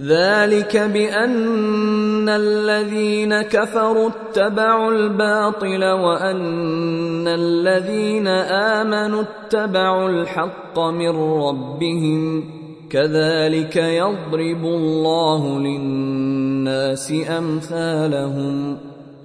ذلك بأن الذين كفروا اتبعوا الباطل وأن الذين آمنوا اتبعوا الحق من ربهم كذلك يضرب الله للناس أمثالهم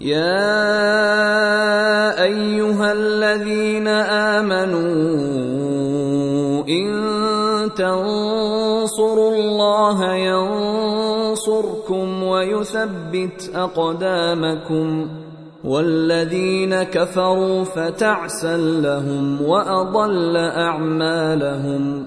يا ايها الذين امنوا ان تنصروا الله ينصركم ويثبت اقدامكم والذين كفروا فتعسا لهم واضل اعمالهم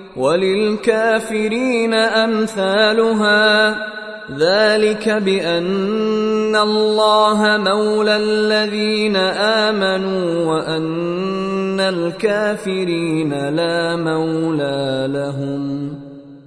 وللكافرين أمثالها. ذلك بأن الله مولى الذين آمنوا وأن الكافرين لا مولى لهم.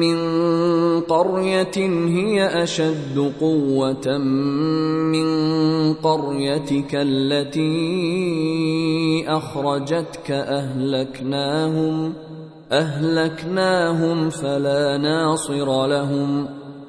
من قرية هي أشد قوة من قريتك التي أخرجتك أهلكناهم أهلكناهم فلا ناصر لهم.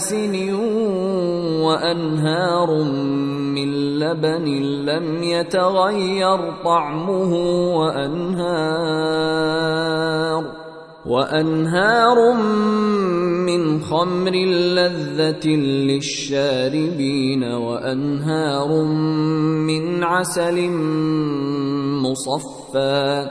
آسن وأنهار من لبن لم يتغير طعمه وأنهار وأنهار من خمر لذة للشاربين وأنهار من عسل مصفى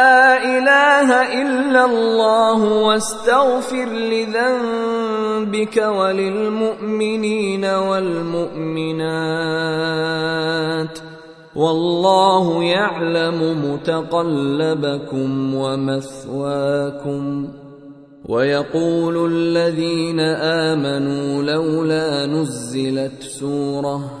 إله إلا الله واستغفر لذنبك وللمؤمنين والمؤمنات والله يعلم متقلبكم ومثواكم ويقول الذين آمنوا لولا نزلت سورة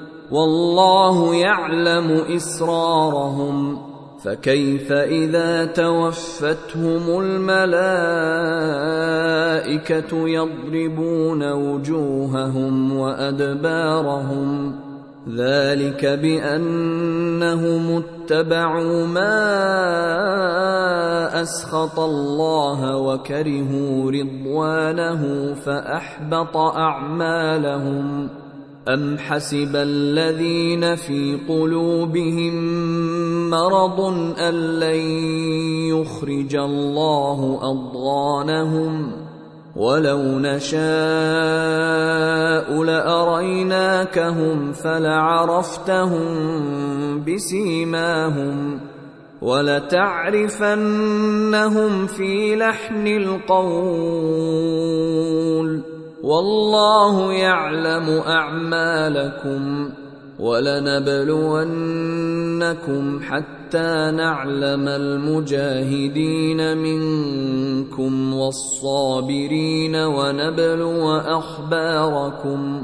والله يعلم إسرارهم فكيف إذا توفتهم الملائكة يضربون وجوههم وأدبارهم ذلك بأنهم اتبعوا ما أسخط الله وكرهوا رضوانه فأحبط أعمالهم أم حسب الذين في قلوبهم مرض أن لن يخرج الله أضغانهم ولو نشاء لأريناكهم فلعرفتهم بسيماهم ولتعرفنهم في لحن القول والله يعلم أعمالكم ولنبلونكم حتى نعلم المجاهدين منكم والصابرين ونبلو أخباركم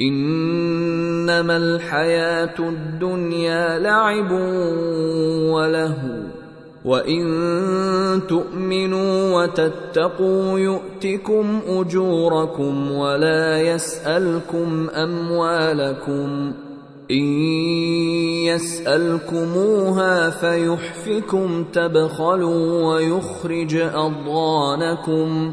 إنما الحياة الدنيا لعب ولهو وإن تؤمنوا وتتقوا يؤتكم أجوركم ولا يسألكم أموالكم إن يسألكموها فيحفكم تبخلوا ويخرج أضغانكم